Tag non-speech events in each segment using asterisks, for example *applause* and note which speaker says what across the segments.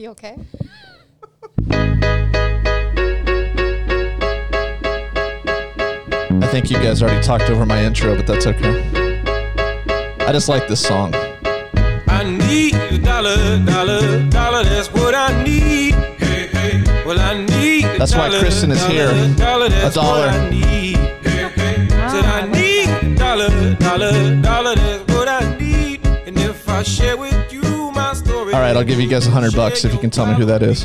Speaker 1: You okay?
Speaker 2: I think you guys already talked over my intro, but that's okay. I just like this song.
Speaker 3: I need a dollar, dollar, dollar. That's what I need. Hey, hey. Well, I need. a
Speaker 2: That's why Kristin is
Speaker 3: dollar,
Speaker 2: here.
Speaker 3: Dollar, that's
Speaker 2: A dollar.
Speaker 3: I need. Hey, hey. Said I ah, need a dollar, dollar, dollar. That's what I need. And if I share with you my story,
Speaker 2: All right, I'll give you guys a hundred bucks if you can tell me who that is.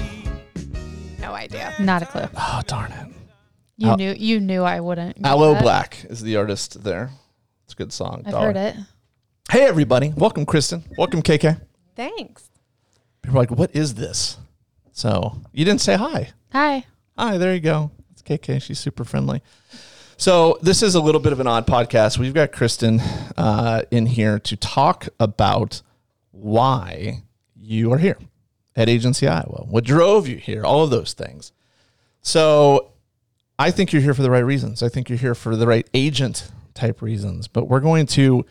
Speaker 1: No idea.
Speaker 4: Not a clue.
Speaker 2: Oh darn it!
Speaker 4: You
Speaker 2: Al-
Speaker 4: knew you knew I wouldn't. get
Speaker 2: Aloe
Speaker 4: that.
Speaker 2: Blacc is the artist there. It's a good song.
Speaker 4: I've
Speaker 2: Dollar.
Speaker 4: heard it.
Speaker 2: Hey everybody, welcome Kristin. Welcome KK.
Speaker 1: Thanks.
Speaker 2: People are like, what is this? So you didn't say hi.
Speaker 4: Hi.
Speaker 2: Hi, there you go. It's KK. She's super friendly. So this is a little bit of an odd podcast. We've got Kristin uh, in here to talk about why you are here at Agency Iowa. What drove you here? All of those things. So I think you're here for the right reasons. I think you're here for the right agent type reasons. But we're going to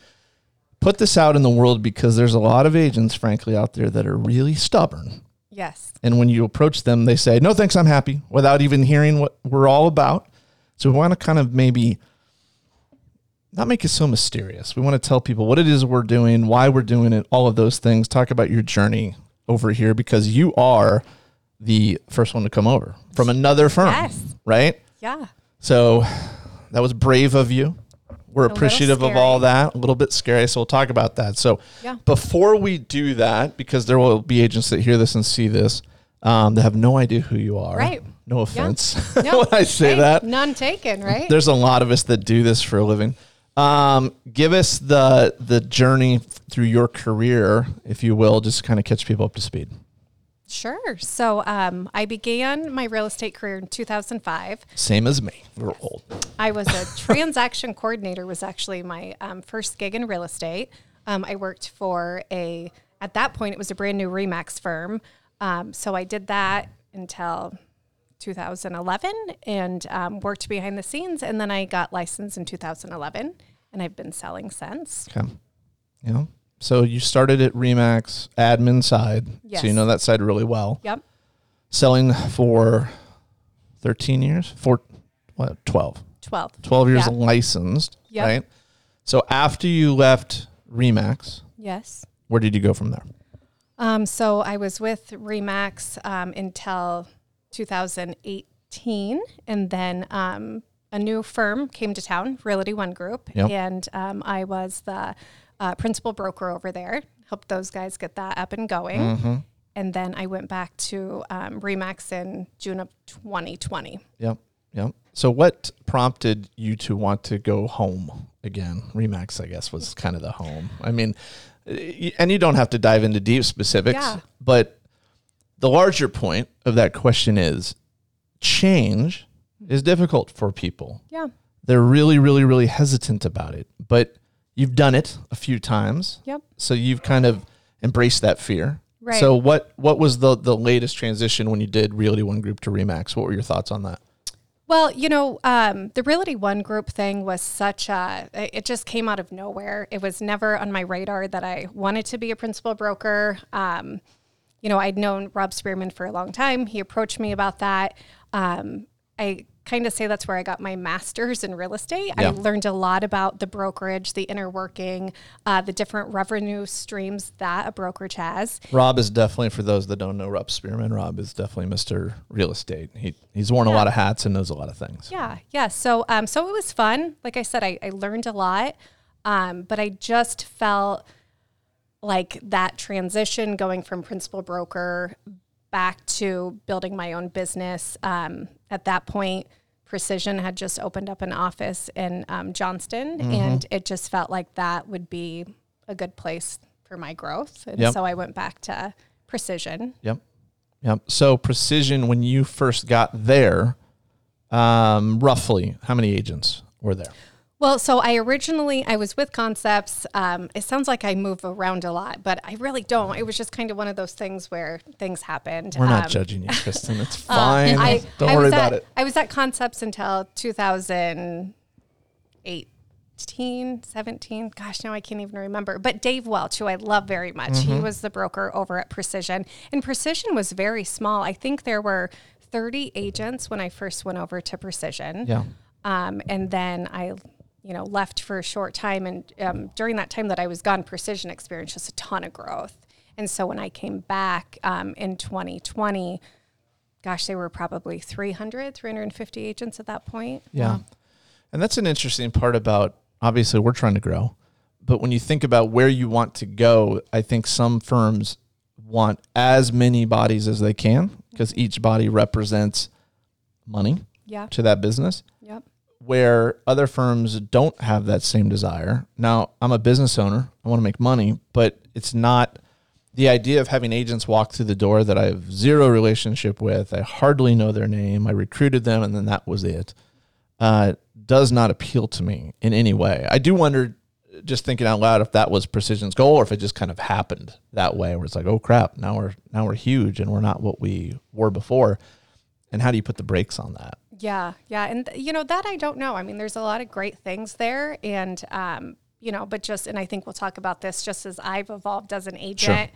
Speaker 2: put this out in the world because there's a lot of agents, frankly, out there that are really stubborn.
Speaker 1: Yes.
Speaker 2: And when you approach them, they say, no, thanks, I'm happy, without even hearing what we're all about. So we want to kind of maybe not make it so mysterious. We want to tell people what it is we're doing, why we're doing it, all of those things. Talk about your journey over here because you are the first one to come over from another firm,
Speaker 1: Yes.
Speaker 2: right?
Speaker 1: Yeah.
Speaker 2: So that was brave of you. We're
Speaker 1: little
Speaker 2: appreciative of all that. A little bit scary, so we'll talk about that. So
Speaker 1: Yeah.
Speaker 2: before we do that, because there will be agents that hear this and see this, um, that have no idea who you are.
Speaker 1: Right.
Speaker 2: No offense
Speaker 1: No, *laughs*
Speaker 2: when I say that.
Speaker 1: None taken, right?
Speaker 2: There's a lot of us that do this for a living. Um, give us the the journey through your career, if you will, just kind of catch people up to speed.
Speaker 1: Sure. So um, I began my real estate career in 2005.
Speaker 2: Same as me. We're old.
Speaker 1: I was a *laughs* transaction coordinator. Was actually my um, first gig in real estate. Um, I worked for a at that point it was a brand new Remax firm. Um, so I did that until 2011 and um, worked behind the scenes, and then I got licensed in 2011, and I've been selling since.
Speaker 2: Okay. Yeah. So you started at Remax admin side. So you know that side really well.
Speaker 1: Yep.
Speaker 2: Selling for 13 years? For what? 12.
Speaker 1: 12.
Speaker 2: 12 years licensed,
Speaker 1: Yep.
Speaker 2: right? So after you left Remax,
Speaker 1: Yes.
Speaker 2: where did you go from there?
Speaker 1: Um, so I was with Remax um, until 2018, and then um, a new firm came to town, Realty One Group,
Speaker 2: Yep.
Speaker 1: and um, I was the uh, principal broker over there. Helped those guys get that up and going,
Speaker 2: Mm-hmm.
Speaker 1: and then I went back to um, Remax in June of 2020.
Speaker 2: Yep. Yep. So what prompted you to want to go home again? Remax, I guess, was kind of the home. I mean, and you don't have to dive into deep specifics,
Speaker 1: Yeah.
Speaker 2: but the larger point of that question is change is difficult for people.
Speaker 1: Yeah.
Speaker 2: They're really, really, really hesitant about it, but you've done it a few times.
Speaker 1: Yep.
Speaker 2: So you've kind of embraced that fear.
Speaker 1: Right.
Speaker 2: So what what was the the latest transition when you did Realty One Group to Remax? What were your thoughts on that?
Speaker 1: Well, you know, um, the Realty One Group thing was such a, it just came out of nowhere. It was never on my radar that I wanted to be a principal broker. Um, you know, I'd known Rob Spearman for a long time. He approached me about that. Um, I kind of say that's where I got my master's in real estate.
Speaker 2: Yeah.
Speaker 1: I learned a lot about the brokerage, the inner working, uh, the different revenue streams that a brokerage has.
Speaker 2: Rob is definitely for those that don't know Rob Spearman. Rob is definitely Mr. Real Estate. He he's worn a lot of hats and knows a lot of things.
Speaker 1: Yeah, yeah. So, um, so it was fun. Like I said, I, I learned a lot, um, but I just felt like that transition going from principal broker back to building my own business. Um, at that point, Precision had just opened up an office in um, Johnston,
Speaker 2: Mm-hmm.
Speaker 1: and it just felt like that would be a good place for my growth. And
Speaker 2: Yep.
Speaker 1: so I went back to Precision.
Speaker 2: Yep. Yep. So precision when you first got there, um, roughly how many agents were there?
Speaker 1: Well, so I originally I was with Concepts. Um, it sounds like I move around a lot, but I really don't. It was just kind of one of those things where things happened.
Speaker 2: We're not
Speaker 1: Um,
Speaker 2: judging you, Kristin. It's *laughs* fine.
Speaker 1: I,
Speaker 2: don't
Speaker 1: I
Speaker 2: worry
Speaker 1: was
Speaker 2: about
Speaker 1: at,
Speaker 2: it.
Speaker 1: I was at Concepts until 2008. 18, 17. Gosh, now I can't even remember. But Dave Welch, who I love very much, he was the broker over at Precision. And Precision was very small. I think there were 30 agents when I first went over to Precision.
Speaker 2: Yeah.
Speaker 1: Um, and then I, you know, left for a short time. And um, during that time that I was gone, Precision experienced just a ton of growth. And so when I came back um, in 2020, gosh, they were probably 300, 350 agents at that point.
Speaker 2: Yeah. And that's an interesting part about obviously we're trying to grow. But when you think about where you want to go, I think some firms want as many bodies as they can because each body represents money
Speaker 1: Yeah.
Speaker 2: to that business. Where other firms don't have that same desire. Now, I'm a business owner. I want to make money, but it's not the idea of having agents walk through the door that I have zero relationship with. I hardly know their name. I recruited them, and then that was it. Uh, does not appeal to me in any way. I do wonder, just thinking out loud, if that was Precision's goal or if it just kind of happened that way, where it's like, oh crap, now we're now we're huge and we're not what we were before. And how do you put the brakes on that?
Speaker 1: Yeah, yeah, and you know that I don't know. I mean, there's a lot of great things there, and um, you know, but just and I think we'll talk about this just as I've evolved as an agent.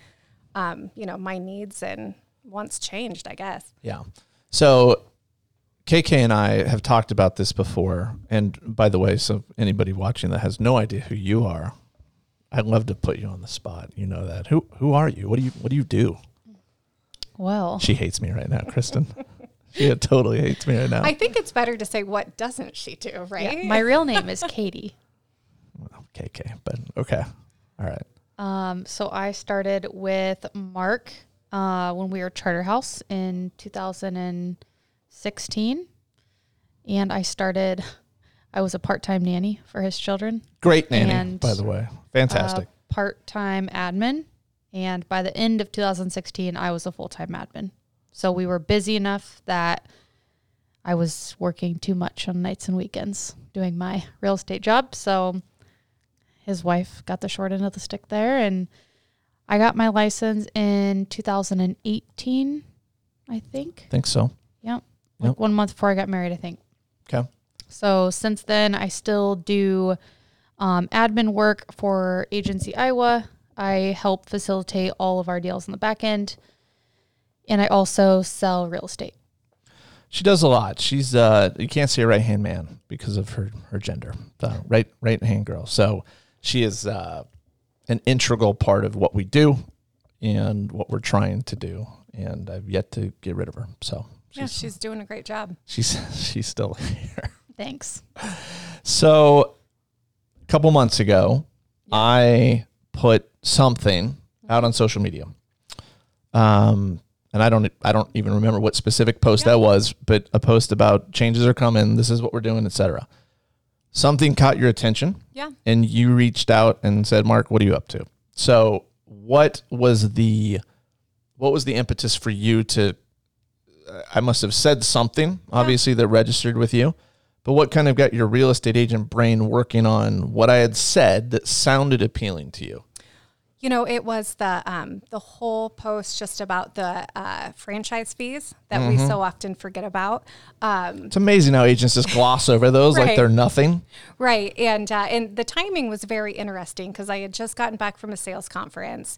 Speaker 1: Um, you know, my needs and wants changed. I guess.
Speaker 2: Yeah. So KK and I have talked about this before. And by the way, so anybody watching that has no idea who you are, I'd love to put you on the spot. You know that. Who who are you? What do you what do you do?
Speaker 4: Well,
Speaker 2: She hates me right now, Kristin. *laughs* she totally hates me right now.
Speaker 1: I think it's better to say what doesn't she do, right?
Speaker 4: yeah, my real name is Katie.
Speaker 2: KK, but okay. All right.
Speaker 4: Um, so I started with Mark uh, when we were Charter House in 2016, and I started. I was a part-time nanny for his children,
Speaker 2: Great nanny,
Speaker 4: And,
Speaker 2: by the way. Fantastic.
Speaker 4: uh, part-time admin, and by the end of 2016, I was a full-time admin. So we were busy enough that I was working too much on nights and weekends doing my real estate job. So his wife got the short end of the stick there, and I got my license in 2018, I think.
Speaker 2: I think so.
Speaker 4: Yep. Like
Speaker 2: Yep.
Speaker 4: one month before I got married, I think.
Speaker 2: Okay.
Speaker 4: So since then, I still do um, admin work for Agency Iowa. I help facilitate all of our deals in the back end, and I also sell real estate.
Speaker 2: She does a lot. She's uh you can't say right hand man because of her her gender. The right right hand girl. So she is uh an integral part of what we do and what we're trying to do. And I've yet to get rid of her. So
Speaker 1: yeah, she's doing a great job.
Speaker 2: she's *laughs* she's still here.
Speaker 4: Thanks.
Speaker 2: So a couple months ago, I put something out on social media. Um, and I don't I don't even remember what specific post that was, but a post about changes are coming, this is what we're doing, etc. Something caught your attention
Speaker 1: Yeah.
Speaker 2: and you reached out and said, "Mark, what are you up to?" So, what was the what was the impetus for you to uh, I must have said something, obviously, that registered with you. But what kind of got your real estate agent brain working on what I had said that sounded appealing to you?
Speaker 1: You know, it was the um, the whole post just about the uh, franchise fees that we so often forget about. Um,
Speaker 2: It's amazing how agents just gloss over those like they're nothing.
Speaker 1: Right, and uh, and the timing was very interesting because I had just gotten back from a sales conference,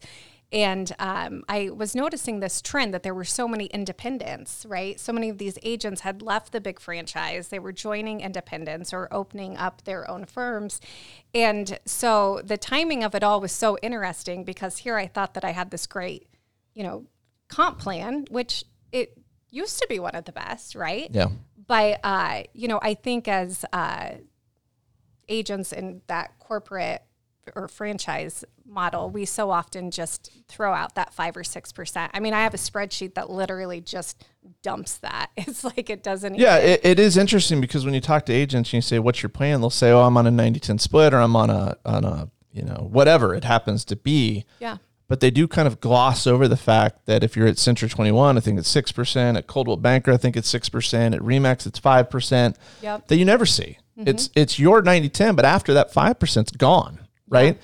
Speaker 1: and um, I was noticing this trend that there were so many independents. Right, so many of these agents had left the big franchise; they were joining independents or opening up their own firms, and so the timing of it all was so interesting because here I thought that I had this great, you know, comp plan, which it used to be one of the best, right?
Speaker 2: Yeah.
Speaker 1: But uh, you know, I think as uh, agents in that corporate or franchise model, we so often just throw out that five or six percent. I mean, I have a spreadsheet that literally just dumps that. *laughs* It's like it doesn't.
Speaker 2: Yeah,
Speaker 1: even-
Speaker 2: it, it is interesting because when you talk to agents and you say, What's your plan? They'll say, Oh, I'm on a 90 10 split or I'm on a, on a, you know, whatever it happens to be.
Speaker 1: yeah.
Speaker 2: but they do kind of gloss over the fact that if you're at Century 21, I think it's 6%, at Coldwell Banker, I think it's 6%, at Remax, it's 5%,
Speaker 1: Yep.
Speaker 2: that you never see. Mm-hmm. It's it's your 90-10, but after that 5%'s gone, right?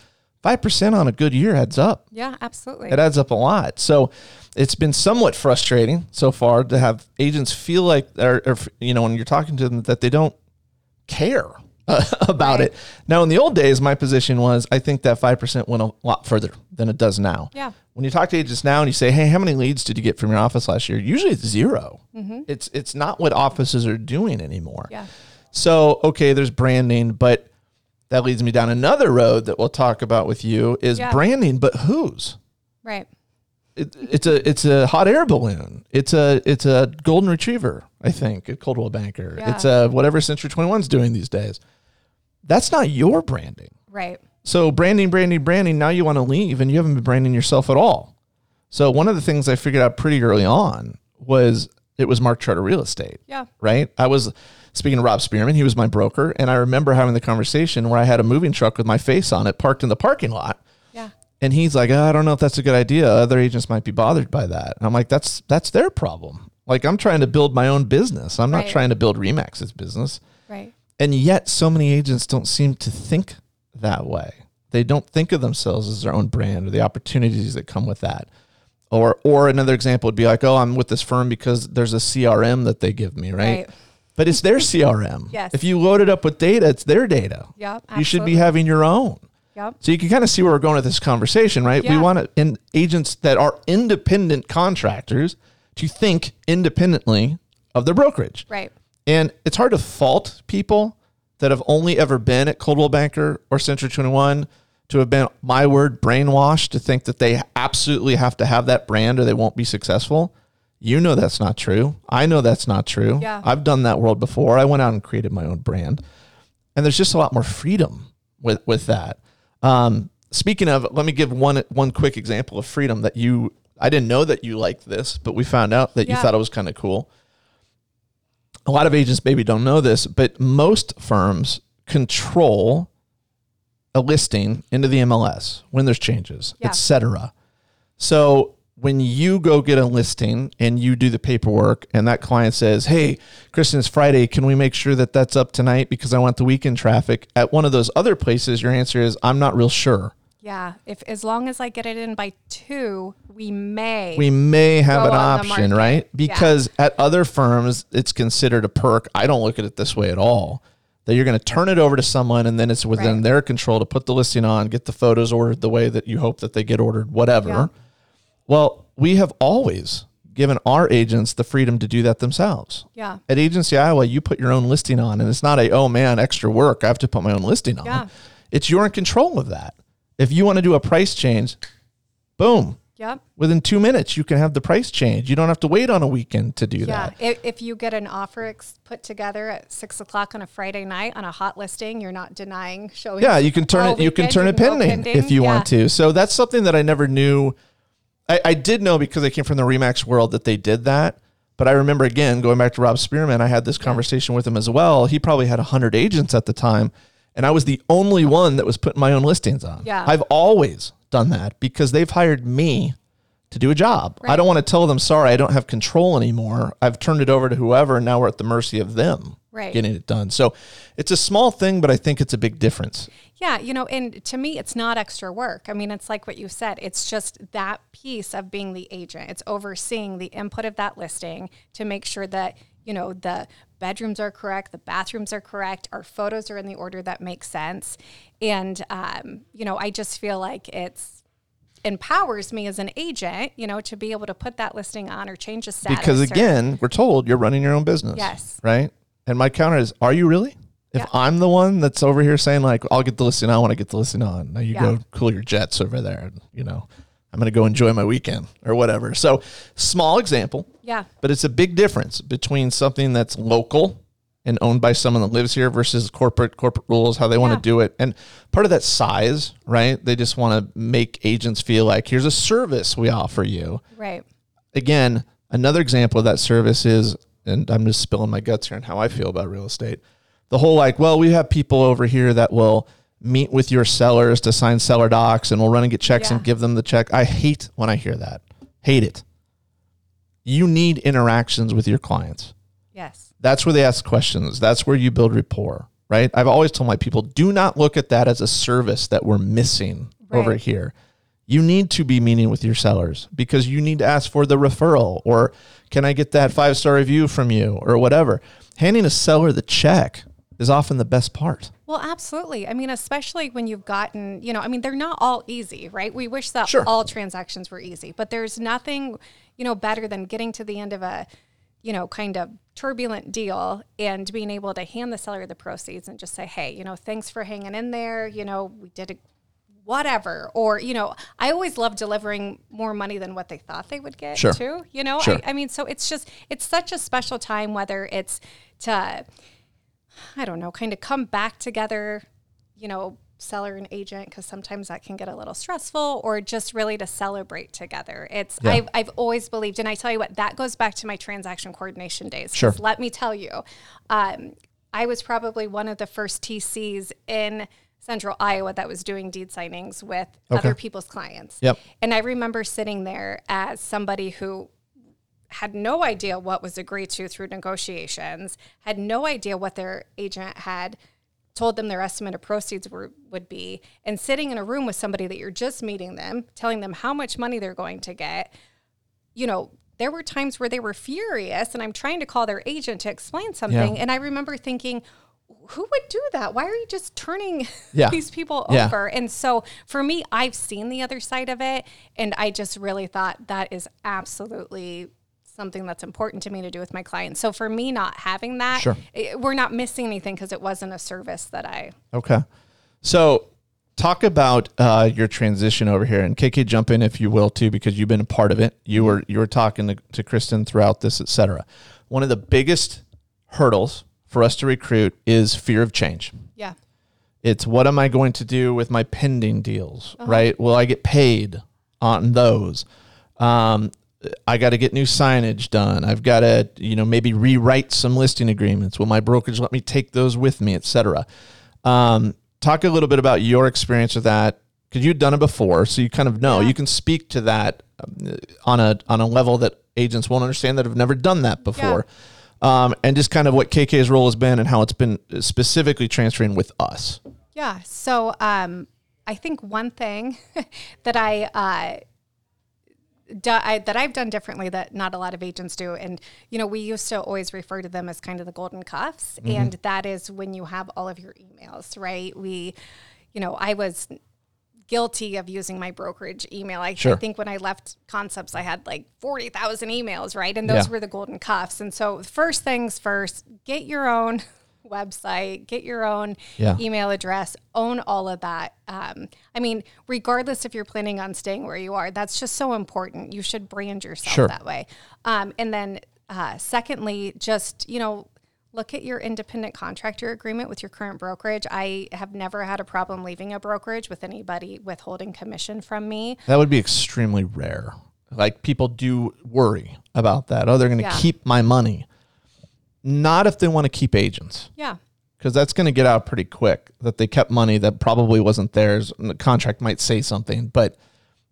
Speaker 2: 5% on a good year adds up.
Speaker 1: Yeah, absolutely.
Speaker 2: It adds up a lot. So it's been somewhat frustrating so far to have agents feel like, or, or you know, when you're talking to them, that they don't care uh, *laughs* about
Speaker 1: Right.
Speaker 2: it. Now, in the old days, my position was I think that 5% went a lot further than it does now.
Speaker 1: Yeah.
Speaker 2: When you talk to agents now and you say, hey, how many leads did you get from your office last year? Usually it's 0 It's, it's not what offices are doing anymore.
Speaker 1: Mm-hmm. Yeah.
Speaker 2: So, okay, there's branding, but that leads me down another road that we'll talk about with you is
Speaker 1: Yeah.
Speaker 2: branding, but whose?
Speaker 1: Right.
Speaker 2: it, it's a it's a hot air balloon. It's a it's a golden retriever. I think at Coldwell Banker.
Speaker 1: Yeah.
Speaker 2: It's a whatever Century 21's doing these days. That's not your branding.
Speaker 1: Right.
Speaker 2: So branding, branding, branding. Now you want to leave, and you haven't been branding yourself at all. So one of the things I figured out pretty early on was it was Mark Charter Real Estate
Speaker 1: Yeah.
Speaker 2: right? I was speaking of Rob Spearman, he was my broker, and I remember having the conversation where I had a moving truck with my face on it parked in the parking lot.
Speaker 1: Yeah.
Speaker 2: And he's like, "Oh, I don't know if that's a good idea. Other agents might be bothered by that. And I'm like, that's that's their problem. Like I'm trying to build my own business. I'm not
Speaker 1: Right.
Speaker 2: trying to build Remax's business.
Speaker 1: Right.
Speaker 2: And yet so many agents don't seem to think that way. They don't think of themselves as their own brand or the opportunities that come with that. Or or another example would be like, "Oh, I'm with this firm because there's a CRM that they give me, right?
Speaker 1: Right.
Speaker 2: But it's their CRM.
Speaker 1: Yes.
Speaker 2: If you load it up with data, it's their data.
Speaker 1: Yep.
Speaker 2: You should be having your own.
Speaker 1: Yep.
Speaker 2: So you can kind of see where we're going with this conversation, right?
Speaker 1: Yeah.
Speaker 2: We want to, in agents that are independent contractors to think independently of their brokerage.
Speaker 1: Right.
Speaker 2: And it's hard to fault people that have only ever been at Coldwell Banker or Century 21 to have been, my word, brainwashed to think that they absolutely have to have that brand or they won't be successful. You know that's not true. I know that's not true.
Speaker 1: Yeah.
Speaker 2: I've done that world before. I went out and created my own brand. And there's just a lot more freedom with, with that. Um, speaking of, let me give one one quick example of freedom that you I didn't know that you liked this, but we found out that you thought it was kind of cool a lot of agents maybe don't know this, but most firms control a listing into the MLS when there's changes,
Speaker 1: Yeah.
Speaker 2: etc. So when you go get a listing and you do the paperwork and that client says, "Hey, Kristin, it's Friday. Can we make sure that that's up tonight because I want the weekend traffic?" At one of those other places, your answer is, "I'm not real sure."
Speaker 1: Yeah. If as long as I get it in by two, we may.
Speaker 2: we may have an option, right? Because at other firms, it's considered a perk. I don't look at it this way at all. That you're going to turn it over to someone and then it's within
Speaker 1: Right.
Speaker 2: their control to put the listing on, get the photos ordered the way that you hope that they get ordered, whatever.
Speaker 1: Yeah.
Speaker 2: Well, we have always given our agents the freedom to do that themselves.
Speaker 1: yeah.
Speaker 2: At Agency Iowa, you put your own listing on, and it's not a, oh man, extra work. I have to put my own listing on.
Speaker 1: Yeah.
Speaker 2: It's you're in control of that. If you want to do a price change, boom,
Speaker 1: Yep.
Speaker 2: within two minutes you can have the price change you don't have to wait on a weekend to do
Speaker 1: Yeah.
Speaker 2: that
Speaker 1: If, if you get an offer ex- put together at six o'clock on a Friday night on a hot listing, you're not denying showing.
Speaker 2: yeah you can turn
Speaker 1: oh,
Speaker 2: it you can turn it
Speaker 1: go
Speaker 2: pending, if you
Speaker 1: Yeah.
Speaker 2: want to so that's something that i never knew I, I did know because i came from the remax world that they did that but i remember again going back to rob spearman i had this conversation with him as well. He probably had 100 agents at the time and i was the only one that was putting my own listings on.
Speaker 1: Yeah.
Speaker 2: i've always done that because they've hired me to do a job. I don't want to tell them, sorry, I don't have control anymore. I've turned it over to whoever, and now we're at the mercy of them
Speaker 1: Right.
Speaker 2: getting it done. So it's a small thing, but I think it's a big difference.
Speaker 1: Yeah, you know, and to me, it's not extra work. I mean, it's like what you said. It's just that piece of being the agent. It's overseeing the input of that listing to make sure that, you know, the bedrooms are correct, the bathrooms are correct, our photos are in the order that makes sense. And, um, you know, I just feel like it's empowers me as an agent, you know, to be able to put that listing on or change the status.
Speaker 2: Because
Speaker 1: or-
Speaker 2: again, we're told you're running your own business.
Speaker 1: Yes.
Speaker 2: Right. And my counter is, are you really? If
Speaker 1: Yeah.
Speaker 2: I'm the one that's over here saying like, I'll get the listing on when I get the listing on. Now you
Speaker 1: Yeah.
Speaker 2: go cool your jets over there. And, you know, I'm going to go enjoy my weekend or whatever. So small example.
Speaker 1: yeah,
Speaker 2: But it's a big difference between something that's local and owned by someone that lives here versus corporate corporate rules, how they want
Speaker 1: Yeah.
Speaker 2: to do it. And part of that size, right? They just want to make agents feel like here's a service we offer you.
Speaker 1: right.
Speaker 2: Again, another example of that service is, and I'm just spilling my guts here on how I feel about real estate. The whole like, well, we have people over here that will meet with your sellers to sign seller docs and we'll run and get checks and give them the check. I hate when I hear that. Hate it. You need interactions with your clients.
Speaker 1: Yes.
Speaker 2: That's where they ask questions. That's where you build rapport, right? I've always told my people do not look at that as a service that we're missing over here. You need to be meeting with your sellers because you need to ask for the referral or can I get that five star review from you or whatever. Handing a seller the check is often the best part.
Speaker 1: Well, absolutely. I mean, especially when you've gotten, you know, I mean, they're not all easy, right? We wish that
Speaker 2: Sure.
Speaker 1: all transactions were easy, but there's nothing, you know, better than getting to the end of a, you know, kind of turbulent deal and being able to hand the seller the proceeds and just say, hey, you know, thanks for hanging in there. You know, we did a whatever. Or, you know, I always love delivering more money than what they thought they would get
Speaker 2: Sure.
Speaker 1: too. You know,
Speaker 2: Sure.
Speaker 1: I, I mean, so it's just, it's such a special time, whether it's to, I don't know, kind of come back together, you know, seller and agent, because sometimes that can get a little stressful, or just really to celebrate together. It's,
Speaker 2: Yeah.
Speaker 1: I've, I've always believed, and I tell you what, that goes back to my transaction coordination days
Speaker 2: Sure.
Speaker 1: Let me tell you, um, I was probably one of the first TCs in central Iowa that was doing deed signings with other people's clients.
Speaker 2: Yep.
Speaker 1: And I remember sitting there as somebody who had no idea what was agreed to through negotiations, had no idea what their agent had told them their estimate of proceeds were, would be, and sitting in a room with somebody that you're just meeting them, telling them how much money they're going to get. You know, there were times where they were furious, and I'm trying to call their agent to explain something.
Speaker 2: Yeah.
Speaker 1: And I remember thinking, who would do that? Why are you just turning
Speaker 2: Yeah. *laughs*
Speaker 1: these people
Speaker 2: Yeah.
Speaker 1: over? And so for me, I've seen the other side of it, and I just really thought that is absolutely something that's important to me to do with my clients. So for me, not having that,
Speaker 2: Sure.
Speaker 1: it- we're not missing anything because it wasn't a service that I.
Speaker 2: Okay. So talk about uh, your transition over here, and KK, jump in if you will too, because you've been a part of it. You were you were talking to, to Kristin throughout this, etc. One of the biggest hurdles for us to recruit is fear of change.
Speaker 1: Yeah.
Speaker 2: It's what am I going to do with my pending deals, right? Will I get paid on those? Um, I got to get new signage done. I've got to, you know, maybe rewrite some listing agreements. Will my brokerage let me take those with me, et cetera? Um, talk a little bit about your experience with that because you've done it before, so you kind of know.
Speaker 1: Yeah.
Speaker 2: You can speak to that um, on a on a level that agents won't understand that have never done that before. Um, and just kind of what KK's role has been and how it's been specifically transferring with us.
Speaker 1: Yeah. So um, I think one thing *laughs* that I, uh, do, I that I've done differently that not a lot of agents do, and you know, we used to always refer to them as kind of the golden cuffs, mm-hmm. and that is when you have all of your emails, right? We, you know, I was guilty of using my brokerage email. I,
Speaker 2: Sure.
Speaker 1: I think when I left Concepts, I had like 40,000 emails, right? And those
Speaker 2: Yeah.
Speaker 1: were the golden cuffs. And so, first things first, get your own website, get your own
Speaker 2: Yeah.
Speaker 1: email address, own all of that. Um, I mean, regardless if you're planning on staying where you are, that's just so important. You should brand yourself
Speaker 2: Sure.
Speaker 1: that way. Um, and then, uh, secondly, just, you know, look at your independent contractor agreement with your current brokerage. I have never had a problem leaving a brokerage with anybody withholding commission from me.
Speaker 2: That would be extremely rare. Like people do worry about that. Oh, they're going to
Speaker 1: Yeah.
Speaker 2: keep my money. Not if they want to keep agents,
Speaker 1: Yeah.
Speaker 2: because that's going to get out pretty quick. That they kept money that probably wasn't theirs. And the contract might say something, but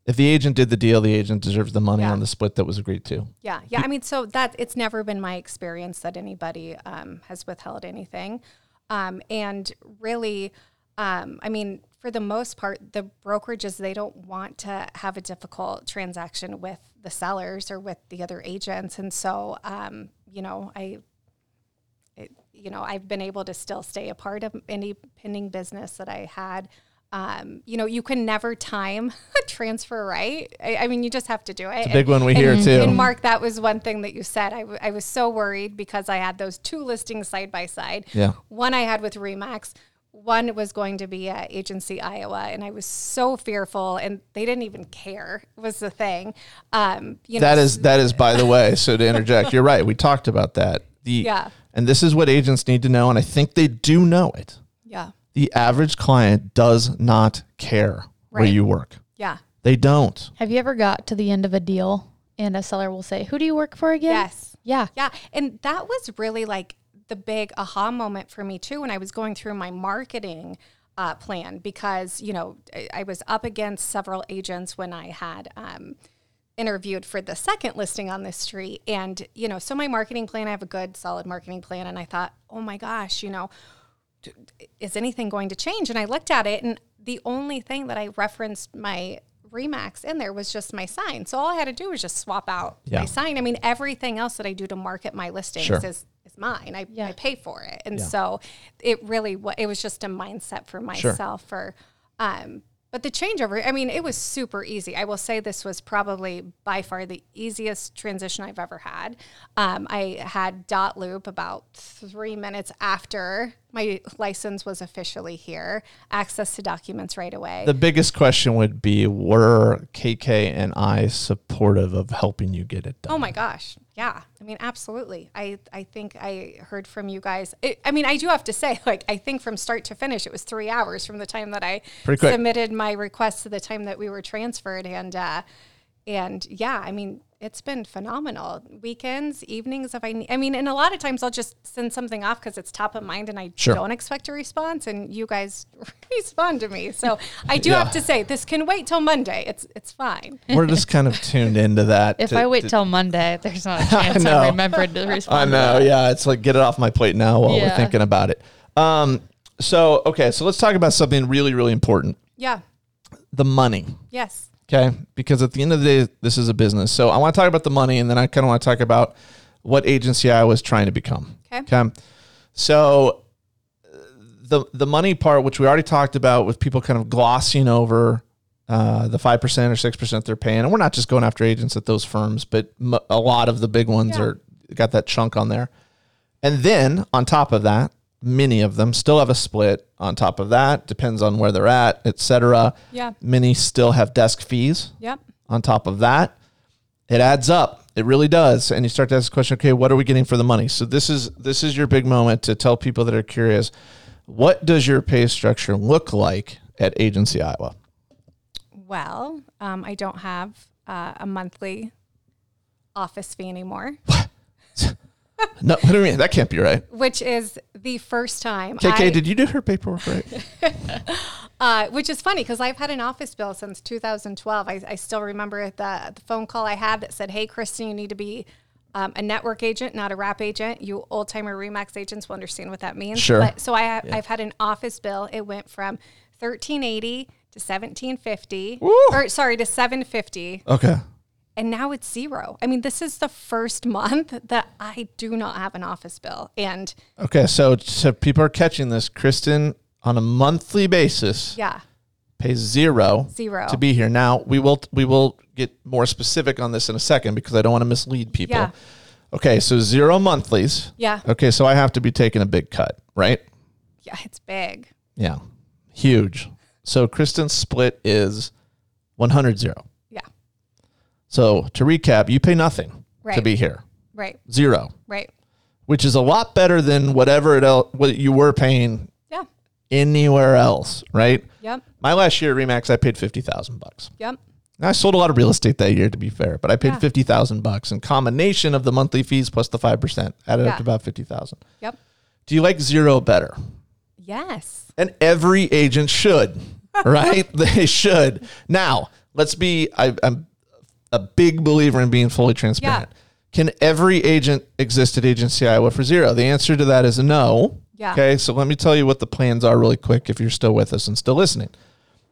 Speaker 2: if the agent did the deal, the agent deserves the money
Speaker 1: Yeah.
Speaker 2: on the split that was agreed to.
Speaker 1: Yeah, yeah. I mean, so that it's never been my experience that anybody um, has withheld anything, um, and really, um, I mean, for the most part, the brokerages they don't want to have a difficult transaction with the sellers or with the other agents, and so um, you know, I. You know, I've been able to still stay a part of any pending business that I had. Um, you know, you can never time *laughs* a transfer, right? I, I mean, you just have to do it.
Speaker 2: It's a big one we hear
Speaker 1: and,
Speaker 2: too.
Speaker 1: And Mark, that was one thing that you said. I, w- I was so worried because I had those two listings side by side.
Speaker 2: Yeah.
Speaker 1: One I had with Remax, one was going to be at Agency Iowa, and I was so fearful, and they didn't even care. Was the thing. Um, you
Speaker 2: That
Speaker 1: know,
Speaker 2: is that is by the way. So to interject, you're right. We talked about that. The
Speaker 1: Yeah.
Speaker 2: and this is what agents need to know, and I think they do know it.
Speaker 1: yeah,
Speaker 2: The average client does not care where you work.
Speaker 1: yeah,
Speaker 2: They don't.
Speaker 4: Have you ever got to the end of a deal and a seller will say, "Who do you work for again?"
Speaker 1: yes.
Speaker 4: Yeah.
Speaker 1: Yeah. And that was really like the big aha moment for me too when I was going through my marketing uh, plan because, you know, I, I was up against several agents when I had um, interviewed for the second listing on this street. And, you know, so my marketing plan, I have a good, solid marketing plan. And I thought, oh my gosh, you know, is anything going to change? And I looked at it, and the only thing that I referenced my Remax in there was just my sign. So all I had to do was just swap out
Speaker 2: Yeah.
Speaker 1: my sign. I mean, everything else that I do to market my listings
Speaker 2: Sure.
Speaker 1: is, is is mine. I,
Speaker 4: Yeah.
Speaker 1: I pay for it. And
Speaker 2: Yeah.
Speaker 1: so it really wa it was just a mindset for myself for um but the changeover, I mean, it was super easy. I will say this was probably by far the easiest transition I've ever had. Um, I had dotloop about three minutes after my license was officially here, access to documents right away.
Speaker 2: The biggest question would be were KK and I supportive of helping you get it done?
Speaker 1: Oh my gosh. Yeah. I mean, absolutely. I, I think I heard from you guys. It, I mean, I do have to say, *laughs* like, I think from start to finish, it was three hours from the time that I submitted my request to the time that we were transferred. And, uh, and yeah, I mean, it's been phenomenal. Weekends, evenings, if I need, I mean, and a lot of times I'll just send something off because it's top of mind and I
Speaker 2: Sure.
Speaker 1: don't expect a response and you guys *laughs* respond to me. So I do
Speaker 2: Yeah.
Speaker 1: have to say this can wait till Monday. It's, it's fine.
Speaker 2: We're just kind of tuned into that.
Speaker 4: If
Speaker 2: to-
Speaker 4: I wait
Speaker 2: to-
Speaker 4: till Monday, there's not a *laughs* chance
Speaker 2: know.
Speaker 4: I remembered to respond.
Speaker 2: I know, yeah. It's like get it off my plate now while we're thinking about it. Um, so okay, so let's talk about something really, really important:
Speaker 1: Yeah.
Speaker 2: the money.
Speaker 1: Yes.
Speaker 2: Okay, because at the end of the day, this is a business. So I want to talk about the money, and then I kind of want to talk about what Agency Iowa's trying to become.
Speaker 1: Okay.
Speaker 2: Okay. So the the money part, which we already talked about, with people kind of glossing over uh, the five percent or six percent they're paying, and we're not just going after agents at those firms, but m- a lot of the big ones
Speaker 1: Yeah.
Speaker 2: are got that chunk on there. And then on top of that, many of them still have a split. On top of that, depends on where they're at, etc.
Speaker 1: Yeah.
Speaker 2: Many still have desk fees
Speaker 1: Yep.
Speaker 2: on top of that. It adds up. It really does. And you start to ask the question, okay, what are we getting for the money? So this is this is your big moment to tell people that are curious, what does your pay structure look like at Agency Iowa?
Speaker 1: Well, um, I don't have uh, a monthly office fee anymore,
Speaker 2: No, what do you mean? That can't be right.
Speaker 1: which is the first time.
Speaker 2: KK,
Speaker 1: I,
Speaker 2: did you do her paperwork right? *laughs*
Speaker 1: uh, which is funny because I've had an office bill since 2012. I, I still remember the, the phone call I had that said, "Hey, Kristin, you need to be." Um, a network agent, not a wrap agent. You old timer Remax agents will understand what that means.
Speaker 2: Sure.
Speaker 1: But, so I have, I've had an office bill. It went from 1380 to 1750,
Speaker 2: Woo.
Speaker 1: or sorry, to 750.
Speaker 2: Okay.
Speaker 1: And now it's zero. I mean, this is the first month *laughs* that I do not have an office bill. And
Speaker 2: Okay. So, so people are catching this. Kristin, on a monthly basis,
Speaker 1: yeah,
Speaker 2: pays zero
Speaker 1: Zero.
Speaker 2: to be here. Now we will we will get more specific on this in a second because I don't want to mislead people.
Speaker 1: Yeah.
Speaker 2: Okay, so zero monthlies.
Speaker 1: yeah,
Speaker 2: Okay, so I have to be taking a big cut, right?
Speaker 1: yeah, it's big.
Speaker 2: Yeah. Huge. So Kristin's split is 100 0.
Speaker 1: Yeah,
Speaker 2: So to recap, you pay nothing to be here.
Speaker 1: right,
Speaker 2: Zero,
Speaker 1: right.
Speaker 2: which is a lot better than whatever it el- what you were paying
Speaker 1: Yeah,
Speaker 2: anywhere else, right?
Speaker 1: yep,
Speaker 2: My last year at Remax I paid 50,000 bucks.
Speaker 1: yep,
Speaker 2: I sold a lot of real estate that year, to be fair, but I paid
Speaker 1: Yeah.
Speaker 2: fifty thousand bucks in combination of the monthly fees plus the five percent, added up to about fifty thousand.
Speaker 1: yep.
Speaker 2: Do you like zero better?
Speaker 1: Yes.
Speaker 2: And every agent should, *laughs* right? they should. Now, let's be. I, I'm a big believer in being fully transparent. Can every agent exist at Agency Iowa for zero? The answer to that is no.
Speaker 1: Yeah.
Speaker 2: Okay, so let me tell you what the plans are really quick. If you're still with us and still listening,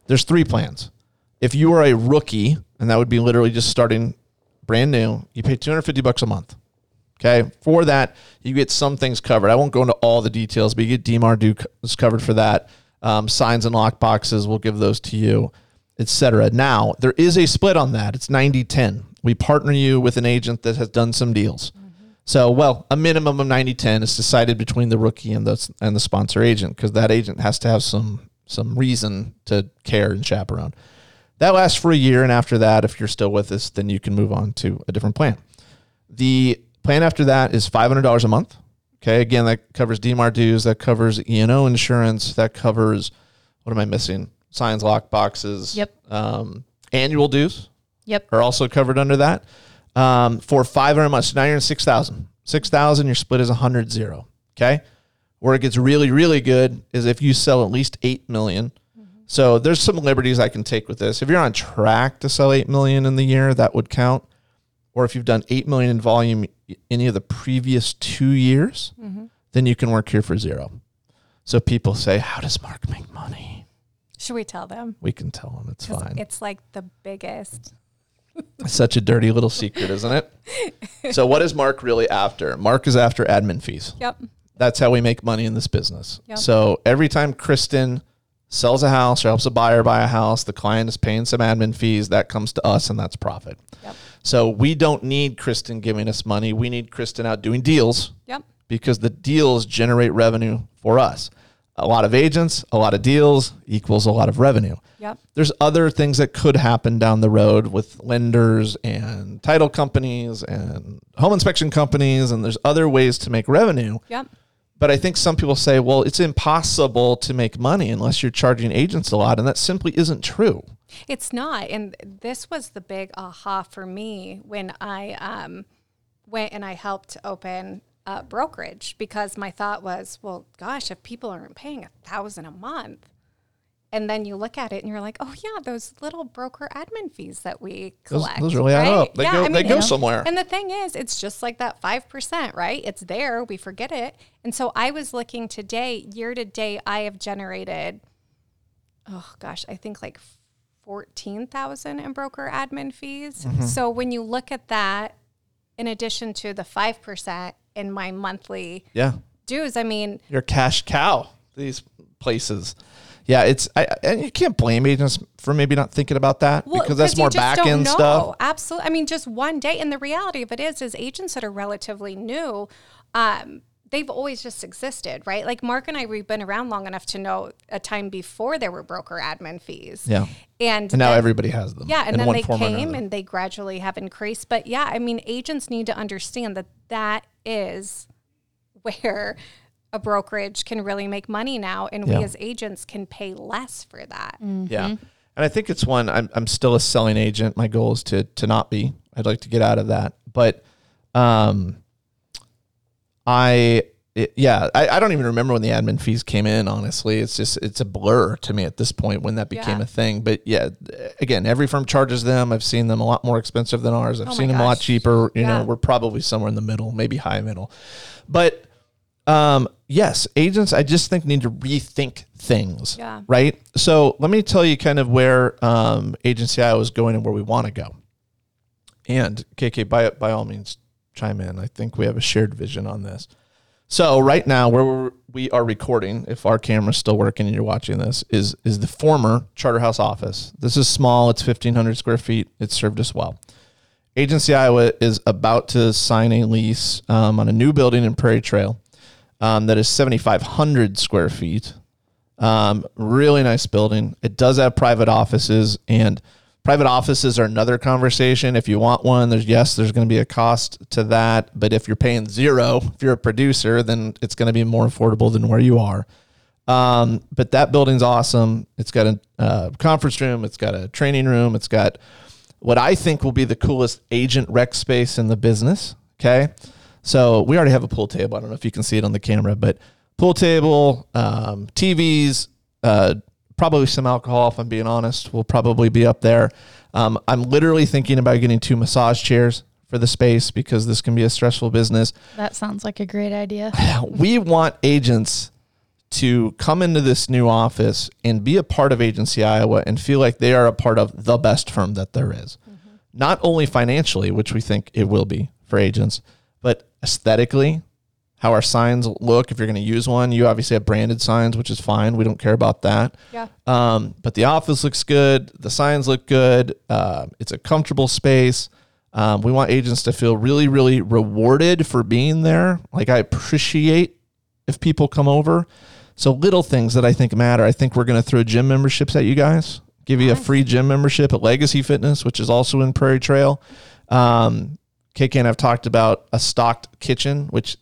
Speaker 2: there's three plans. If you are a rookie, and that would be literally just starting brand new, you pay 250 bucks a month. Okay. For that, you get some things covered. I won't go into all the details, but you get DMAR Duke is covered for that. Um, signs and lock boxes, we'll give those to you, etc. Now, there is a split on that. It's 90 10. We partner you with an agent that has done some deals. So, well, a minimum of 90 10 is decided between the rookie and the, and the sponsor agent because that agent has to have some some reason to care and chaperone. That lasts for a year, and after that, if you're still with us, then you can move on to a different plan. The plan after that is five hundred dollars a month. Okay, again, that covers DMAR dues, that covers E and O insurance, that covers what am I missing? Signs, lock boxes.
Speaker 4: Yep.
Speaker 2: Um, annual dues
Speaker 4: Yep.
Speaker 2: are also covered under that. Um, for five hundred months, now you're in six thousand. Six thousand, your split is a hundred zero. Okay, where it gets really, really good is if you sell at least eight million. So there's some liberties I can take with this. If you're on track to sell eight million in the year, that would count. Or if you've done eight million in volume any of the previous two years, then you can work here for zero. So people say, "How does Mark make money?"
Speaker 1: Should we tell them?
Speaker 2: We can tell them It's fine.
Speaker 1: It's like the biggest. *laughs*
Speaker 2: Such a dirty little secret, isn't it? So, what is Mark really after? Mark is after admin fees.
Speaker 1: Yep.
Speaker 2: That's how we make money in this business.
Speaker 1: Yep.
Speaker 2: So, every time Kristin sells a house or helps a buyer buy a house, the client is paying some admin fees. That comes to us, and that's profit.
Speaker 1: Yep.
Speaker 2: So, we don't need Kristin giving us money. We need Kristin out doing deals
Speaker 1: Yep.
Speaker 2: because the deals generate revenue for us. A lot of agents, a lot of deals equals a lot of revenue.
Speaker 1: Yep.
Speaker 2: There's other things that could happen down the road with lenders and title companies and home inspection companies, and there's other ways to make revenue.
Speaker 1: Yep.
Speaker 2: But I think some people say, well, it's impossible to make money unless you're charging agents a lot, and that simply isn't true.
Speaker 1: It's not. And this was the big aha for me when I um, went and I helped open a brokerage because my thought was, well, gosh, if people aren't paying a thousand a month, and then you look at it and you're like, oh yeah, those little broker admin fees that we
Speaker 2: Those-
Speaker 1: collect.
Speaker 2: those really add up. They go- they go somewhere.
Speaker 1: And the thing is, it's just like that five percent, right? It's there, we forget it. And so I was looking today, year to date, I have generated oh gosh, I think like 14,000 in broker admin fees.
Speaker 2: Mm-hmm.
Speaker 1: So when you look at that in addition to the 5% in my monthly
Speaker 2: Yeah.
Speaker 1: dues, I mean,
Speaker 2: You're cash cow, these places. Yeah, it's I, and you can't blame agents for maybe not thinking about that
Speaker 1: well,
Speaker 2: because that's more back end stuff.
Speaker 1: Absolutely. I mean, just one day. And the reality of it is, is agents that are relatively new, um, they've always just existed, right? Like Mark and I, we've been around long enough to know a time before there were broker admin fees.
Speaker 2: Yeah.
Speaker 1: And,
Speaker 2: And now
Speaker 1: then-
Speaker 2: everybody has them.
Speaker 1: Yeah, and then they came and they gradually have increased. But yeah, I mean, agents need to understand that that is where a brokerage can really make money now, and
Speaker 2: Yeah.
Speaker 1: we as agents can pay less for that.
Speaker 2: Yeah. And I think it's one I'm I'm still a selling agent. My goal is to to not be. I'd like to get out of that. But um I it, yeah, I, I don't even remember when the admin fees came in, honestly. It's just it's a blur to me at this point when that became
Speaker 1: Yeah.
Speaker 2: a thing. But yeah, again, every firm charges them. I've seen them a lot more expensive than ours. I've
Speaker 1: Oh
Speaker 2: seen them a lot cheaper. You
Speaker 1: Yeah.
Speaker 2: know, we're probably somewhere in the middle, maybe high middle. But um, yes, agents, I just think need to rethink things.
Speaker 1: Yeah.
Speaker 2: Right. So let me tell you kind of where um, Agency Iowa's going and where we want to go. And KK, by by all means, chime in. I think we have a shared vision on this. So right now, where we're, recording, if our camera's still working and you're watching this, is is the former Charterhouse office. This is small. It's 1,500 square feet. It's served us well. Agency Iowa is about to sign a lease um, on a new building in Prairie Trail um, that is 7,500 square feet. Um, really nice building. It does have private offices, and private offices are another conversation. If you want one, there's yes, there's going to be a cost to that. But if you're paying zero, if you're a producer, then it's going to be more affordable than where you are. Um, but that building's awesome. It's got a uh, conference room. It's got a training room. It's got what I think will be the coolest agent rec space in the business. Okay. So we already have a pool table. I don't know if you can see it on the camera, but pool table, um, TVs, uh, probably some alcohol, if I'm being honest, will probably be up there. Um, I'm literally thinking about getting two massage chairs for the space because this can be a stressful business
Speaker 4: That sounds like a great idea. *sighs*
Speaker 2: we want agents to come into this new office and be a part of Agency Iowa and feel like they are a part of the best firm that there is. Not only financially, which we think it will be for agents, but aesthetically, how our signs look. If you're going to use one, you obviously have branded signs, which is fine. We don't care about that.
Speaker 1: Yeah.
Speaker 2: Um, but the office looks good. The signs look good. Uh, it's a comfortable space. Um, we want agents to feel really, really rewarded for being there. Like I appreciate if people come over. So little things that I think matter. I think we're going to throw gym memberships at you guys. Give you a free gym membership at Legacy Fitness, which is also in Prairie Trail. Um, KK and I've talked about a stocked kitchen, which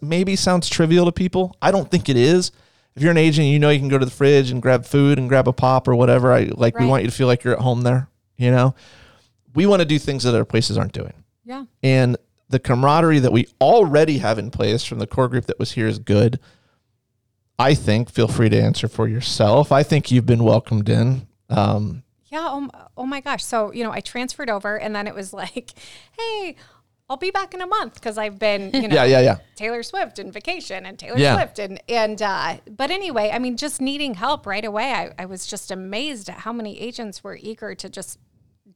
Speaker 2: maybe sounds trivial to people. I don't think it is. If you're an agent, you know you can go to the fridge and grab food and grab a pop or whatever. I like. We want you to feel like you're at home there. You know, we want to do things that other places aren't doing
Speaker 1: Yeah.
Speaker 2: and the camaraderie that we already have in place from the core group that was here is good. I think, feel free to answer for yourself. I think you've been welcomed in. Um,
Speaker 1: Yeah. Oh, oh my gosh. So, you know, I transferred over and then it was like, hey, I'll be back in a month because I've been, you know,
Speaker 2: yeah, yeah, yeah.
Speaker 1: Taylor Swift and vacation and Taylor
Speaker 2: Yeah.
Speaker 1: Swift and and uh, but anyway, I mean, just needing help right away. I, I was just amazed at how many agents were eager to just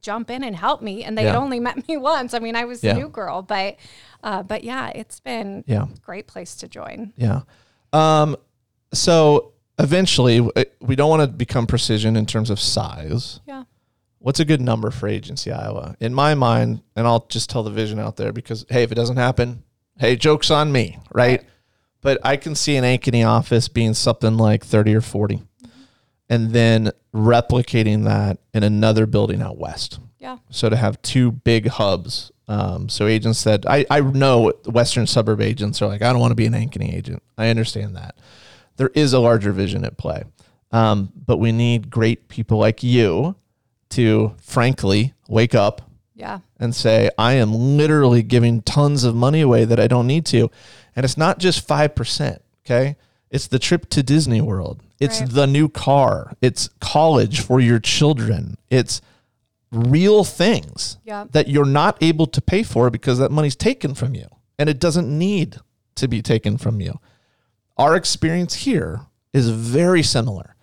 Speaker 1: jump in and help me. And they
Speaker 2: Yeah.
Speaker 1: had only met me *laughs* once. I mean, I was
Speaker 2: Yeah.
Speaker 1: a new girl, but uh, but yeah, it's been
Speaker 2: Yeah.
Speaker 1: a great place to join.
Speaker 2: Yeah. Um, so eventually, we don't want to become precision in terms of size.
Speaker 1: Yeah.
Speaker 2: What's a good number for Agency Iowa? In my mind, and I'll just tell the vision out there because, hey, if it doesn't happen, hey, joke's on me, right?
Speaker 1: Right.
Speaker 2: But I can see an Ankeny office being something like 30 or 40 and then replicating that in another building out west.
Speaker 1: Yeah.
Speaker 2: So to have two big hubs. Um, so agents that I, I know Western suburb agents are like, I don't want to be an Ankeny agent. I understand that. There is a larger vision at play. Um, but we need great people like you to frankly wake up
Speaker 1: Yeah.
Speaker 2: and say, I am literally giving tons of money away that I don't need to. And it's not just 5%. Okay. It's the trip to Disney World. It's
Speaker 1: Right.
Speaker 2: the new car. It's college for your children. It's real things
Speaker 1: Yeah.
Speaker 2: that you're not able to pay for because that money's taken from you and it doesn't need to be taken from you. Our experience here is very similar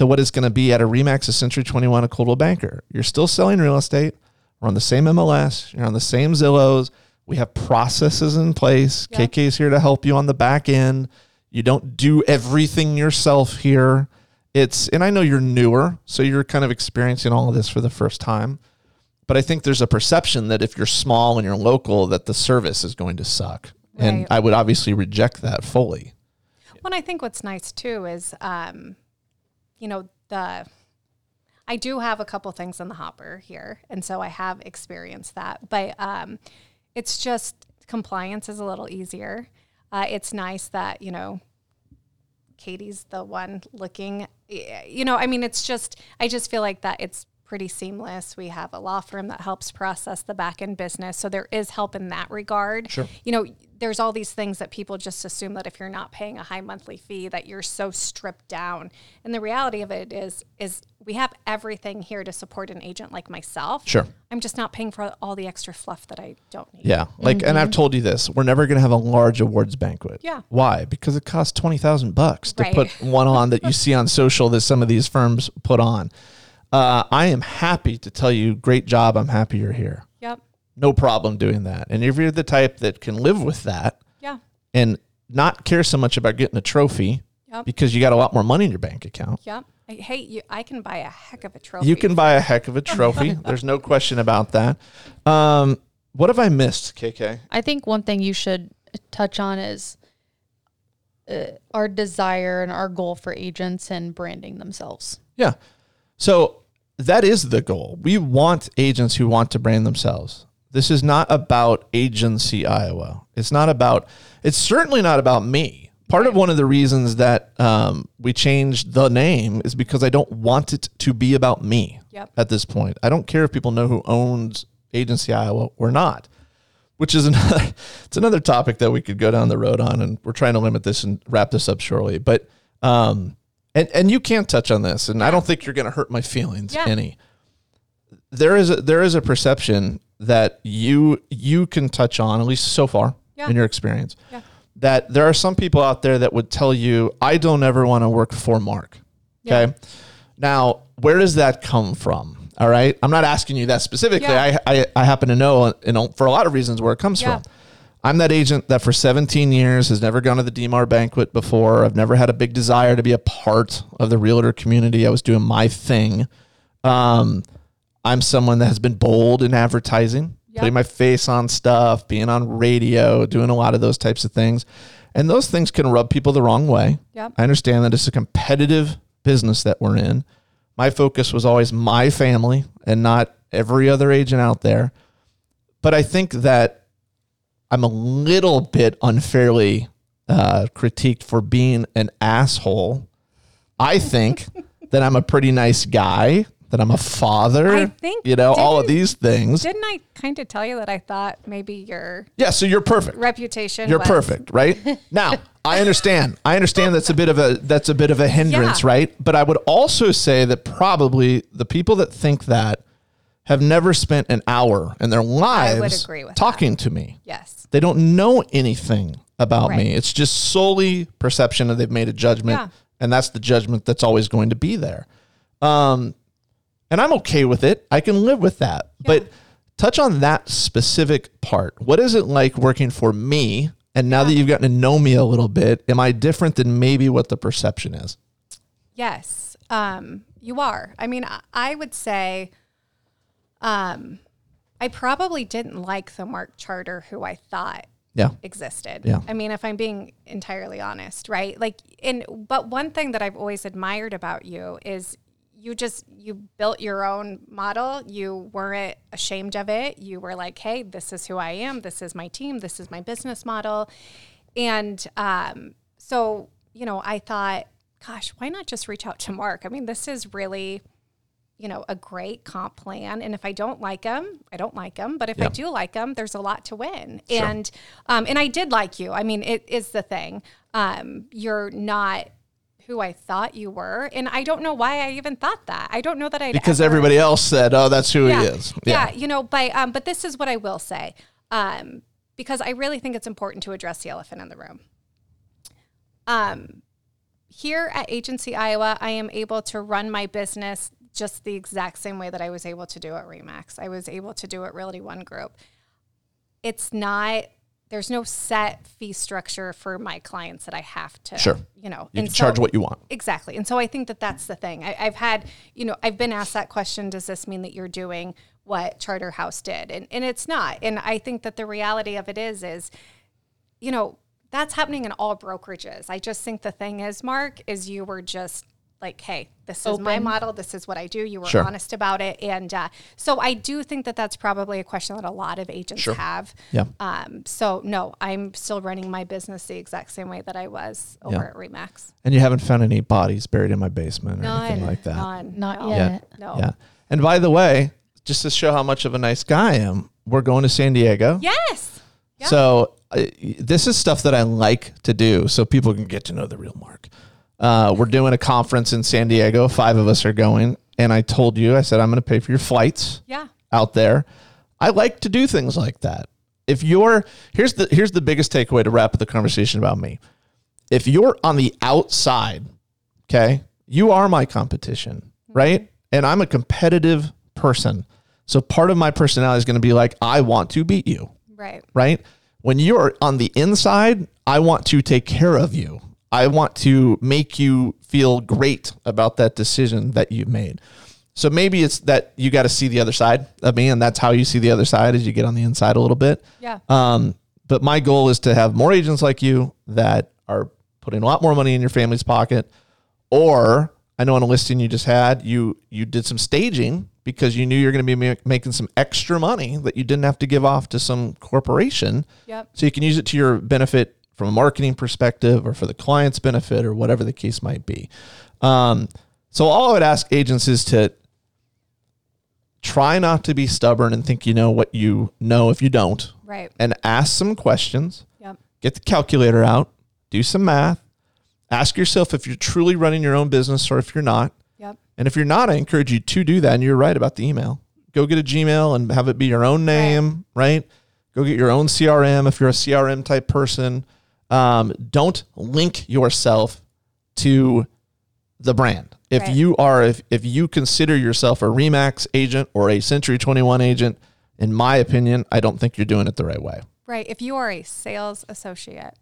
Speaker 2: to what is going to be at a Remax, a Century 21, a Coldwell Banker. You're still selling real estate. We're on the same MLS. You're on the same Zillows. We have processes in place.
Speaker 1: Yeah.
Speaker 2: KK is here to help you on the back end. You don't do everything yourself here. It's, and I know you're newer, so you're kind of experiencing all of this for the first time. But I think there's a perception that if you're small and you're local, that the service is going to suck. And I would obviously reject that fully.
Speaker 1: Well, and I think what's nice too is, um, you know, the I do have a couple things in the hopper here, and so I have experienced that. But um, it's just compliance is a little easier. Uh, it's nice that you know Katie's the one looking. You know, I mean, it's just I just feel like that it's pretty seamless. We have a law firm that helps process the back end business, so there is help in that regard.
Speaker 2: Sure.
Speaker 1: You know, there's all these things that people just assume that if you're not paying a high monthly fee, that you're so stripped down. And the reality of it is, is we have everything here to support an agent like myself.
Speaker 2: Sure.
Speaker 1: I'm just not paying for all the extra fluff that I don't need.
Speaker 2: Yeah. Like, and I've told you this, we're never going to have a large awards banquet.
Speaker 1: Yeah.
Speaker 2: Why? Because it costs 20,000 bucks to
Speaker 1: Right.
Speaker 2: put one on that you see on *laughs* social that some of these firms put on. Uh, I am happy to tell you, great job. I'm happy you're here.
Speaker 1: Yep.
Speaker 2: No problem doing that. And if you're the type that can live with that
Speaker 1: Yeah.
Speaker 2: and not care so much about getting a trophy
Speaker 1: Yep.
Speaker 2: because you got a lot more money in your bank account,
Speaker 1: Yep. I, hey, you, I can buy a heck of a trophy.
Speaker 2: you can buy a heck of a *laughs* trophy. There's no question about that. Um, what have I missed, KK?
Speaker 4: I think one thing you should touch on is uh, our desire and our goal for agents and branding themselves.
Speaker 2: Yeah. So that is the goal. We want agents who want to brand themselves. This is not about agency Iowa. It's not about, it's certainly not about me. Part of one of the reasons that um, we changed the name is because I don't want it to be about me
Speaker 1: Yep.
Speaker 2: at this point. I don't care if people know who owns agency Iowa or not, which is *laughs* another, it's another topic that we could go down the road on. And we're trying to limit this and wrap this up shortly. But, um, and, and you can't touch on this, and I don't think you're going to hurt my feelings
Speaker 1: Yeah.
Speaker 2: any. There is a, there is a perception that you you can touch on at least so far
Speaker 1: Yeah.
Speaker 2: in your experience
Speaker 1: Yeah.
Speaker 2: that there are some people out there that would tell you I don't ever want to work for Mark.
Speaker 1: Yeah.
Speaker 2: Okay, now where does that come from? All right, I'm not asking you that specifically. I, I I happen to know you know for a lot of reasons where it comes from. I'm that agent that for 17 years has never gone to the DMAR banquet before. I've never had a big desire to be a part of the realtor community. I was doing my thing. Um, I'm someone that has been bold in advertising,
Speaker 1: Yeah.
Speaker 2: putting my face on stuff, being on radio, doing a lot of those types of things. And those things can rub people the wrong way.
Speaker 1: Yep.
Speaker 2: I understand that it's a competitive business that we're in. My focus was always my family and not every other agent out there. But I think that I'm a little bit unfairly uh, critiqued for being an asshole. I think *laughs* that I'm a pretty nice guy, that I'm a father.
Speaker 1: I think-
Speaker 2: you know all of these things.
Speaker 1: Didn't I kind of tell you that I thought maybe your
Speaker 2: yeah, so you're perfect.
Speaker 1: reputation
Speaker 2: You're
Speaker 1: was-
Speaker 2: perfect, right? *laughs* Now, I understand. I understand that's a bit of a that's a bit of a hindrance,
Speaker 1: Yeah.
Speaker 2: right? But I would also say that probably the people that think that have never spent an hour in their lives talking to me.
Speaker 1: Yes.
Speaker 2: They don't know anything about me. It's just solely perception and they've made a judgment
Speaker 1: Yeah.
Speaker 2: and that's the judgment that's always going to be there. Um and I'm okay with it. I can live with that. But touch on that specific part. What is it like working for me? And now that you've gotten to know me a little bit, am I different than maybe what the perception is?
Speaker 1: Yes, um, you are. I mean, I, would say, um, I probably didn't like the Mark Charter who I thought
Speaker 2: Yeah.
Speaker 1: existed.
Speaker 2: Yeah.
Speaker 1: I mean, if I'm being entirely honest, right? Like, and but one thing that I've always admired about you is you just you built your own model. You weren't ashamed of it. You were like, hey, this is who I am. This is my team. This is my business model. And um, so, you know, I thought, gosh, why not just reach out to Mark? I mean, this is really you know, a great comp plan. And if I don't like them, I don't like them. But if
Speaker 2: Yeah.
Speaker 1: I do like them, there's a lot to win. And um, and I did like you. I mean, it is the thing. Um, you're not who I thought you were, and I don't know why I even thought that. I don't know that I
Speaker 2: Because everybody else said, oh, that's who
Speaker 1: yeah.
Speaker 2: he is.
Speaker 1: Yeah. you know, but um, but this is what I will say, um, because I really think it's important to address the elephant in the room. Um, here at Agency Iowa, I am able to run my business just the exact same way that I was able to do at Remax. I was able to do at Realty One Group. It's not. There's no set fee structure for my clients that I have to,
Speaker 2: Sure.
Speaker 1: you know,
Speaker 2: You
Speaker 1: and
Speaker 2: can charge what you want.
Speaker 1: Exactly. And so I think that that's the thing. I, I've had, you know, I've been asked that question Does this mean that you're doing what Charter House did? And, and it's not. And I think that the reality of it is, is, you know, that's happening in all brokerages. I just think the thing is, Mark, is you were just like, hey, this is my model. This is what I do. You were
Speaker 2: Sure.
Speaker 1: honest about it. And uh, so I do think that that's probably a question that a lot of agents have.
Speaker 2: Yeah.
Speaker 1: Um, so no, I'm still running my business the exact same way that I was over
Speaker 2: Yeah.
Speaker 1: at Remax.
Speaker 2: And you haven't found any bodies buried in my basement or anything like that.
Speaker 1: None.
Speaker 4: Not
Speaker 1: no.
Speaker 4: yet.
Speaker 1: No.
Speaker 2: Yeah. And by the way, just to show how much of a nice guy I am, we're going to San Diego.
Speaker 1: Yes. Yeah.
Speaker 2: So uh, this is stuff that I like to do so people can get to know the real Mark. Uh, we're doing a conference in San Diego. Five of us are going. And I told you, I said, I'm going to pay for your flights
Speaker 1: Yeah.
Speaker 2: out there. I like to do things like that. If you're here's the here's the biggest takeaway to wrap up the conversation about me. If you're on the outside, okay, you are my competition, right? And I'm a competitive person. So part of my personality is going to be like, I want to beat you
Speaker 1: Right.
Speaker 2: right? When you're on the inside, I want to take care of you. I want to make you feel great about that decision that you've made. So maybe it's that you got to see the other side of me, and that's how you see the other side as you get on the inside a little bit.
Speaker 1: Yeah.
Speaker 2: Um, but my goal is to have more agents like you that are putting a lot more money in your family's pocket. Or I know on a listing you just had, you you did some staging because you knew you're going to be ma- making some extra money that you didn't have to give off to some corporation.
Speaker 1: Yep.
Speaker 2: So you can use it to your benefit from a marketing perspective or for the client's benefit or whatever the case might be. Um, so all I would ask agents is to try not to be stubborn and think you know what you know if you don't
Speaker 1: Right.
Speaker 2: and ask some questions.
Speaker 1: Yep.
Speaker 2: Get the calculator out, do some math, ask yourself if you're truly running your own business or if you're not.
Speaker 1: Yep.
Speaker 2: And if you're not, I encourage you to do that. And you're right about the email. Go get a Gmail and have it be your own name, right? Go get your own CRM if you're a CRM type person. Um, don't link yourself to the brand. If
Speaker 1: Right.
Speaker 2: you are, if, if you consider yourself a Remax agent or a Century 21 agent, in my opinion, I don't think you're doing it the right way.
Speaker 1: Right. If you are a sales associate,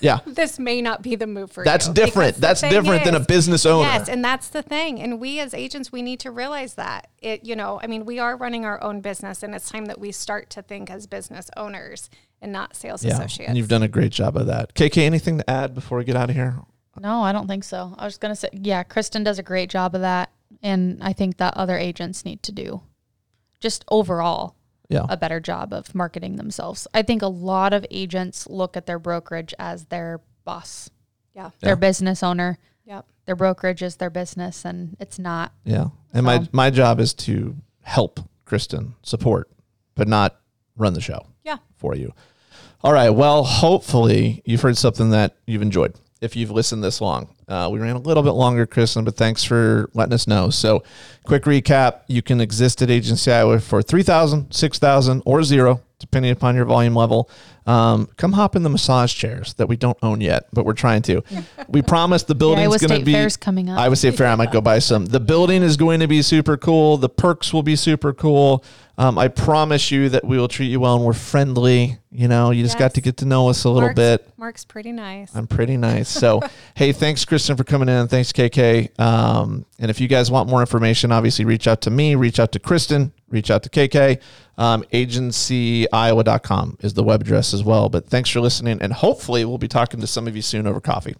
Speaker 2: Yeah. *laughs*
Speaker 1: this may not be the move for
Speaker 2: That's
Speaker 1: you.
Speaker 2: different.
Speaker 1: because the
Speaker 2: That's different than a business owner.
Speaker 1: Yes, and that's the thing. And we as agents, we need to realize that. It, you know, I mean, we are running our own business, and it's time that we start to think as business owners and not sales
Speaker 2: Yeah.
Speaker 1: associates.
Speaker 2: And you've done a great job of that. KK, anything to add before we get out of here?
Speaker 4: No, I don't think so. I was gonna say, yeah, Kristin does a great job of that, and I think that other agents need to do, just overall,
Speaker 2: Yeah.
Speaker 4: a better job of marketing themselves. I think a lot of agents look at their brokerage as their boss,
Speaker 1: yeah.
Speaker 4: their business owner.
Speaker 1: Yep.
Speaker 4: Their brokerage is their business, and it's not.
Speaker 2: Yeah. And my, my job is to help Kristin support, but not run the show
Speaker 1: Yeah.
Speaker 2: for you. All right. Well, hopefully you've heard something that you've enjoyed. if you've listened this long. Uh, we ran a little bit longer, Kristin, but thanks for letting us know. So, quick recap you can exist at Agency Iowa for 3000 6000 or zero, depending upon your volume level. Um, come hop in the massage chairs that we don't own yet, but we're trying to. We promise the building's
Speaker 4: Iowa
Speaker 2: going to be.
Speaker 4: Fair's coming up.
Speaker 2: Iowa State Fair, I might go buy some. The building is going to be super cool. The perks will be super cool. Um, I promise you that we will treat you well and we're friendly. You know, you just got to get to know us a little
Speaker 1: Mark's,
Speaker 2: bit.
Speaker 1: Mark's pretty nice.
Speaker 2: I'm pretty nice. So, *laughs* hey, thanks, Kristin, for coming in. Thanks, KK. Um, and if you guys want more information, obviously reach out to me, reach out to Kristin, reach out to KK. Um, agencyiowa.com is the web address as well. But thanks for listening. And hopefully, we'll be talking to some of you soon over coffee.